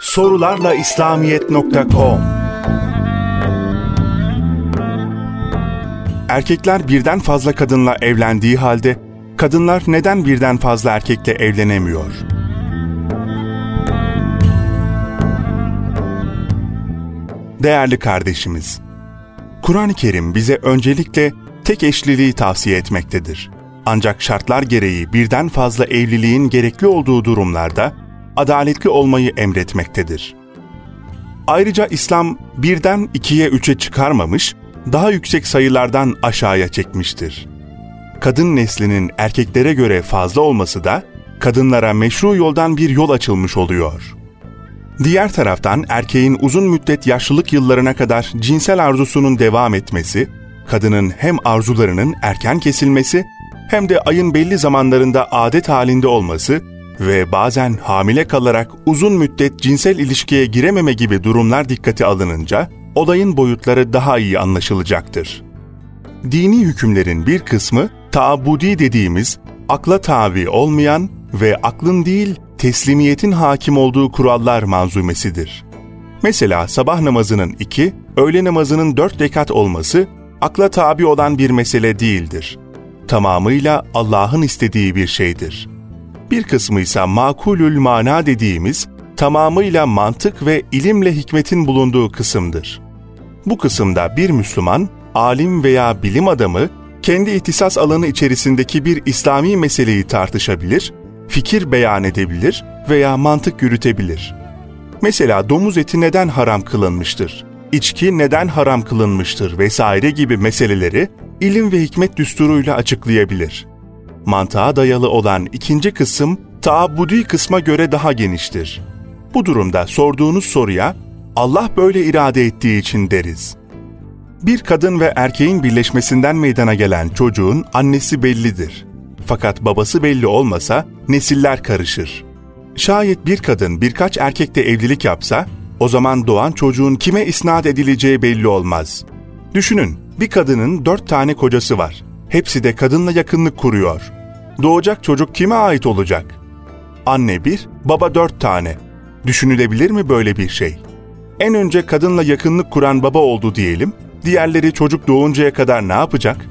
sorularla İslamiyet.com Erkekler birden fazla kadınla evlendiği halde kadınlar neden birden fazla erkekle evlenemiyor? Değerli kardeşimiz, Kur'an-ı Kerim bize öncelikle tek eşliliği tavsiye etmektedir. Ancak şartlar gereği birden fazla evliliğin gerekli olduğu durumlarda adaletli olmayı emretmektedir. Ayrıca İslam birden ikiye üçe çıkarmamış, daha yüksek sayılardan aşağıya çekmiştir. Kadın neslinin erkeklere göre fazla olması da kadınlara meşru yoldan bir yol açılmış oluyor. Diğer taraftan erkeğin uzun müddet yaşlılık yıllarına kadar cinsel arzusunun devam etmesi, kadının hem arzularının erken kesilmesi hem de ayın belli zamanlarında adet halinde olması ve bazen hamile kalarak uzun müddet cinsel ilişkiye girememe gibi durumlar dikkate alınınca olayın boyutları daha iyi anlaşılacaktır. Dini hükümlerin bir kısmı taabudi dediğimiz akla tabi olmayan ve aklın değil teslimiyetin hakim olduğu kurallar manzumesidir. Mesela sabah namazının iki, öğle namazının dört rekat olması akla tabi olan bir mesele değildir. Tamamıyla Allah'ın istediği bir şeydir. Bir kısmı ise makulül mana dediğimiz tamamıyla mantık ve ilimle hikmetin bulunduğu kısımdır. Bu kısımda bir Müslüman, alim veya bilim adamı kendi ihtisas alanı içerisindeki bir İslami meseleyi tartışabilir, fikir beyan edebilir veya mantık yürütebilir. Mesela domuz eti neden haram kılınmıştır? İçki neden haram kılınmıştır vesaire gibi meseleleri ilim ve hikmet düsturuyla açıklayabilir. Mantığa dayalı olan ikinci kısım taabudi kısma göre daha geniştir. Bu durumda sorduğunuz soruya Allah böyle irade ettiği için deriz. Bir kadın ve erkeğin birleşmesinden meydana gelen çocuğun annesi bellidir. Fakat babası belli olmasa nesiller karışır. Şayet bir kadın birkaç erkekle evlilik yapsa, o zaman doğan çocuğun kime isnat edileceği belli olmaz. Düşünün, bir kadının dört tane kocası var. Hepsi de kadınla yakınlık kuruyor. Doğacak çocuk kime ait olacak? Anne bir, baba dört tane. Düşünülebilir mi böyle bir şey? En önce kadınla yakınlık kuran baba oldu diyelim, diğerleri çocuk doğuncaya kadar ne yapacak?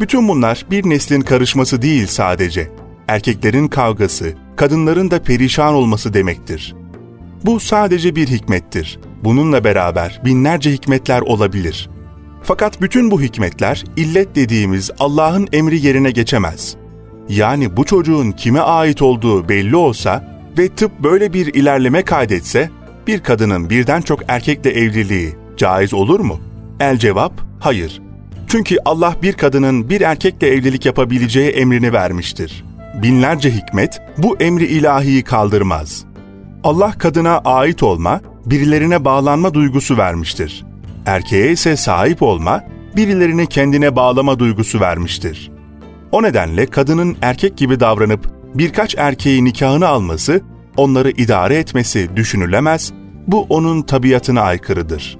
Bütün bunlar bir neslin karışması değil sadece. Erkeklerin kavgası, kadınların da perişan olması demektir. Bu sadece bir hikmettir. Bununla beraber binlerce hikmetler olabilir. Fakat bütün bu hikmetler illet dediğimiz Allah'ın emri yerine geçemez. Yani bu çocuğun kime ait olduğu belli olsa ve tıp böyle bir ilerleme kaydetse bir kadının birden çok erkekle evliliği caiz olur mu? El cevap hayır. Çünkü Allah bir kadının bir erkekle evlilik yapabileceği emrini vermiştir. Binlerce hikmet bu emri ilahiyi kaldırmaz. Allah kadına ait olma, birilerine bağlanma duygusu vermiştir. Erkeğe ise sahip olma, birilerini kendine bağlama duygusu vermiştir. O nedenle kadının erkek gibi davranıp birkaç erkeği nikahını alması, onları idare etmesi düşünülemez, bu onun tabiatına aykırıdır.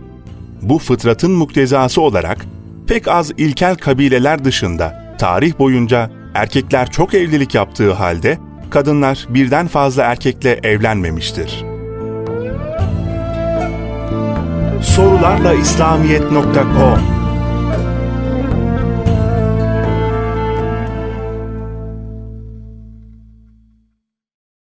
Bu fıtratın muktezası olarak pek az ilkel kabileler dışında tarih boyunca erkekler çok evlilik yaptığı halde kadınlar birden fazla erkekle evlenmemiştir. Sorularla İslamiyet.com